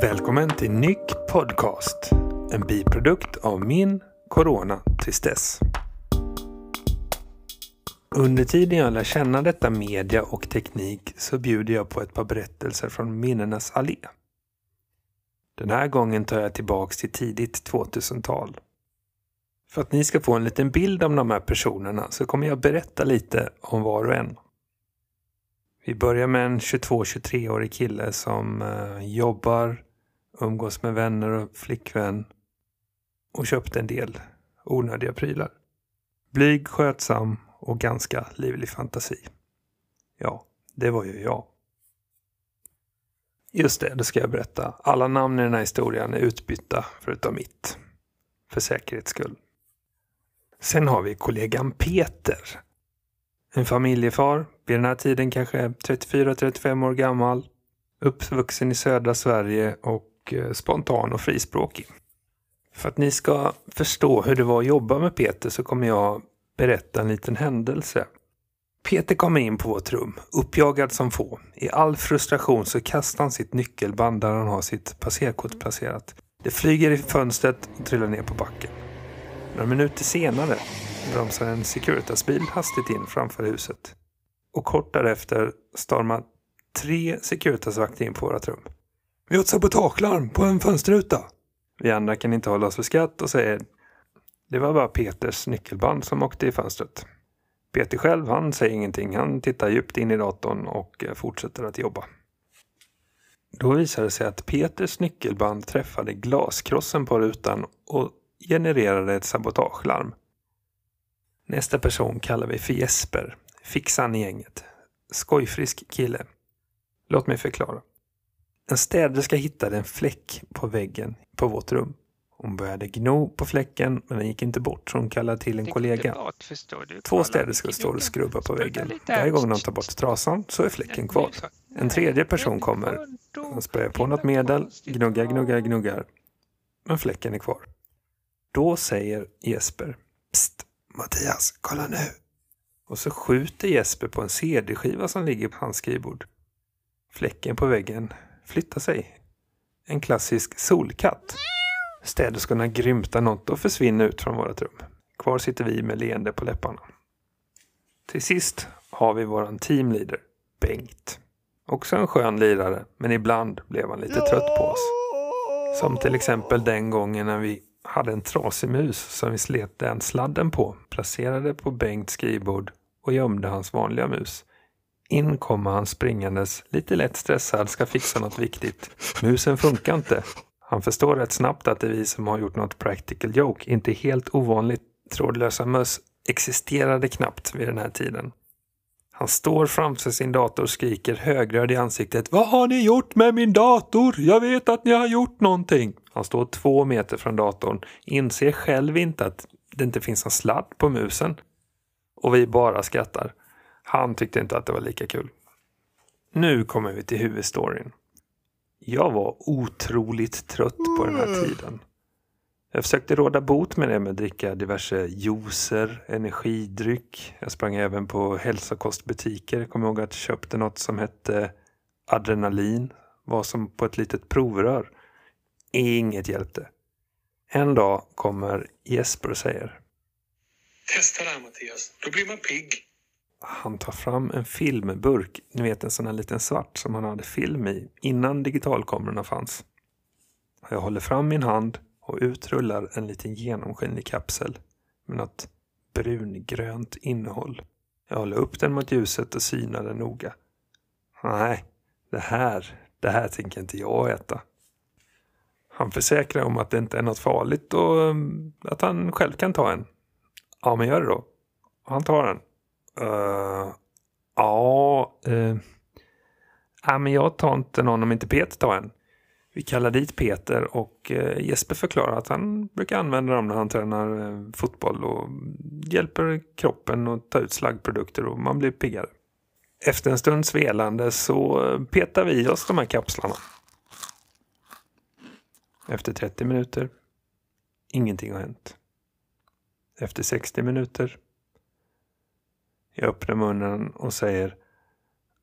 Välkommen till Nyck Podcast. En biprodukt av min Corona Tristess. Under tiden jag lär känna detta media och teknik så bjuder jag på ett par berättelser från minnenas allé. Den här gången tar jag tillbaks till tidigt 2000-tal. För att ni ska få en liten bild av de här personerna så kommer jag berätta lite om var och en. Vi börjar med en 22-23-årig kille som eh, jobbar, umgås med vänner och flickvän och köpte en del onödiga prylar. Blyg, skötsam och ganska livlig fantasi. Ja, det var ju jag. Just det, det ska jag berätta. Alla namn i den här historien är utbytta förutom mitt. För säkerhets skull. Sen har vi kollegan Peter. En familjefar, vid den här tiden kanske 34-35 år gammal. Uppvuxen i södra Sverige och och eh, spontan och frispråkig. För att ni ska förstå hur det var att jobba med Peter så kommer jag berätta en liten händelse. Peter kommer in på vårt rum, uppjagad som få. I all frustration så kastar han sitt nyckelband där han har sitt passerkort placerat. Det flyger i fönstret och trillar ner på backen. Några minuter senare bromsar en Securitasbil hastigt in framför huset. Och kort därefter stormar tre Securitasvakter in på vårt rum. Vi har ett sabotagelarm på en fönsterruta. Vi andra kan inte hålla oss för skratt och säger det var bara Peters nyckelband som åkte i fönstret. Peter själv, han säger ingenting. Han tittar djupt in i datorn och eh, fortsätter att jobba. Då visar det sig att Peters nyckelband träffade glaskrossen på rutan och genererade ett sabotagelarm. Nästa person kallar vi för Jesper, fixan i gänget. Skojfrisk kille. Låt mig förklara. En städerska hittade en fläck på väggen på vårt rum. Hon började gno på fläcken men den gick inte bort så hon kallade till en kollega. Två städerskor står och skrubbar på väggen. Varje gång de tar bort trasan så är fläcken kvar. En tredje person kommer. Han sprayar på något medel, gnuggar, gnuggar, gnuggar. Men fläcken är kvar. Då säger Jesper Psst, Mattias, kolla nu. Och så skjuter Jesper på en CD-skiva som ligger på hans skrivbord. Fläcken på väggen flyttar sig. En klassisk solkatt. Städerskorna grymtar något och försvinner ut från vårt rum. Kvar sitter vi med leende på läpparna. Till sist har vi våran teamleader, Bengt. Också en skön lirare, men ibland blev han lite trött på oss. Som till exempel den gången när vi hade en trasig mus som vi slet den sladden på, placerade på Bengts skrivbord och gömde hans vanliga mus. In kommer han springandes, lite lätt stressad, ska fixa något viktigt. Musen funkar inte. Han förstår rätt snabbt att det är vi som har gjort något practical joke, inte helt ovanligt. Trådlösa möss existerade knappt vid den här tiden. Han står framför sin dator och skriker högröd i ansiktet. Vad har ni gjort med min dator? Jag vet att ni har gjort någonting. Han står två meter från datorn, inser själv inte att det inte finns en sladd på musen. Och vi bara skrattar. Han tyckte inte att det var lika kul. Nu kommer vi till huvudstoryn. Jag var otroligt trött på den här tiden. Jag försökte råda bot med det med att dricka diverse juicer, energidryck. Jag sprang även på hälsokostbutiker. Jag kommer ihåg att jag köpte något som hette adrenalin. Var som på ett litet provrör. Inget hjälpte. En dag kommer Jesper och säger. Testa det här Mattias, då blir man pigg. Han tar fram en filmburk, ni vet en sån här liten svart som han hade film i innan digitalkamerorna fanns. Jag håller fram min hand och utrullar en liten genomskinlig kapsel med något brungrönt innehåll. Jag håller upp den mot ljuset och synar den noga. Nej, det här, det här tänker inte jag äta. Han försäkrar om att det inte är något farligt och mm, att han själv kan ta en. Ja, men gör det då. Han tar den. Uh, ja, uh, ja, men jag tar inte någon om inte Peter tar en. Vi kallar dit Peter och uh, Jesper förklarar att han brukar använda dem när han tränar uh, fotboll och hjälper kroppen att ta ut slaggprodukter och man blir piggare. Efter en stunds velande så petar vi i oss de här kapslarna. Efter 30 minuter. Ingenting har hänt. Efter 60 minuter. Jag öppnar munnen och säger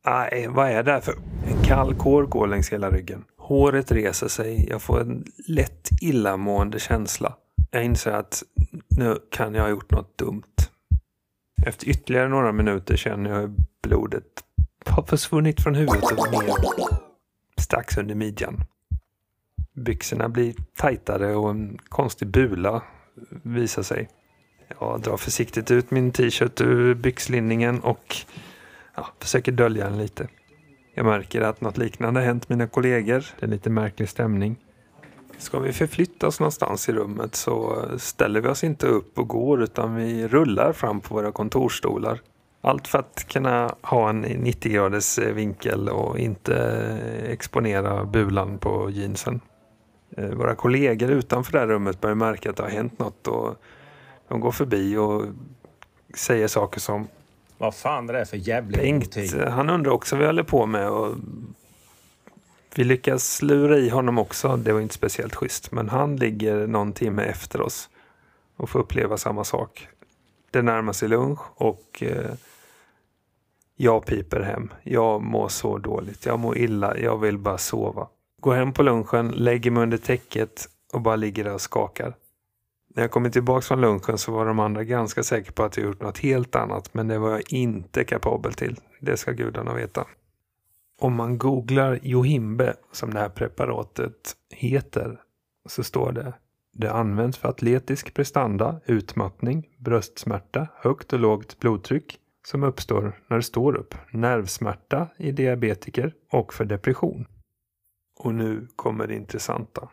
Nej, vad är det här för... En kall kår går längs hela ryggen. Håret reser sig. Jag får en lätt illamående känsla. Jag inser att nu kan jag ha gjort något dumt. Efter ytterligare några minuter känner jag hur blodet har försvunnit från huvudet och ner strax under midjan. Byxorna blir tajtare och en konstig bula visar sig. Jag drar försiktigt ut min t-shirt ur byxlinningen och ja, försöker dölja den lite. Jag märker att något liknande har hänt mina kollegor. Det är lite märklig stämning. Ska vi förflytta oss någonstans i rummet så ställer vi oss inte upp och går utan vi rullar fram på våra kontorsstolar. Allt för att kunna ha en 90 graders vinkel och inte exponera bulan på jeansen. Eh, våra kollegor utanför det här rummet börjar märka att det har hänt något och de går förbi och säger saker som Vad fan är det för jävla Bengt, han undrar också vad vi håller på med och vi lyckas lura i honom också. Det var inte speciellt schysst, men han ligger någon timme efter oss och får uppleva samma sak. Det närmar sig lunch och eh, jag piper hem. Jag mår så dåligt. Jag mår illa. Jag vill bara sova. Går hem på lunchen, lägger mig under täcket och bara ligger där och skakar. När jag kommer tillbaka från lunchen så var de andra ganska säkra på att jag gjort något helt annat, men det var jag inte kapabel till. Det ska gudarna veta. Om man googlar Johimbe, som det här preparatet heter, så står det det används för atletisk prestanda, utmattning, bröstsmärta, högt och lågt blodtryck som uppstår när det står upp, nervsmärta i diabetiker och för depression. Och nu kommer det intressanta.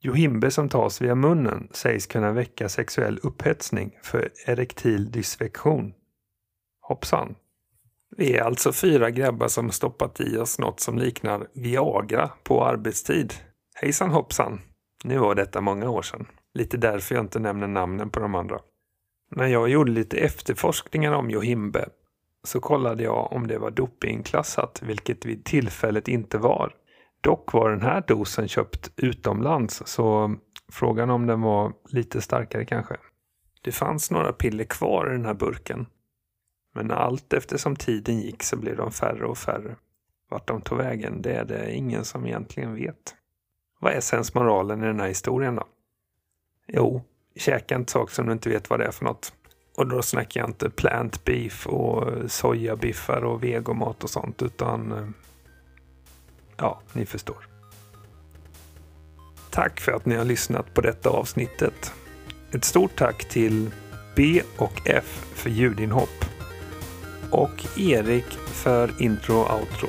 Johimbe som tas via munnen sägs kunna väcka sexuell upphetsning för erektil dysfunktion. Hoppsan! Vi är alltså fyra grabbar som stoppat i oss något som liknar Viagra på arbetstid. Hejsan hoppsan! Nu var detta många år sedan. Lite därför jag inte nämner namnen på de andra. När jag gjorde lite efterforskningar om Johimbe så kollade jag om det var dopingklassat, vilket vid tillfället inte var. Dock var den här dosen köpt utomlands så frågan om den var lite starkare kanske. Det fanns några piller kvar i den här burken. Men allt eftersom tiden gick så blev de färre och färre. Vart de tog vägen, det är det ingen som egentligen vet. Vad är sensmoralen i den här historien då? Jo, käka inte saker som du inte vet vad det är för något. Och då snackar jag inte plant beef och sojabiffar och vegomat och sånt utan eh, ja, ni förstår. Tack för att ni har lyssnat på detta avsnittet. Ett stort tack till B och F för ljudinhopp och Erik för intro och outro.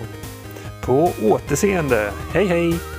På återseende. Hej hej!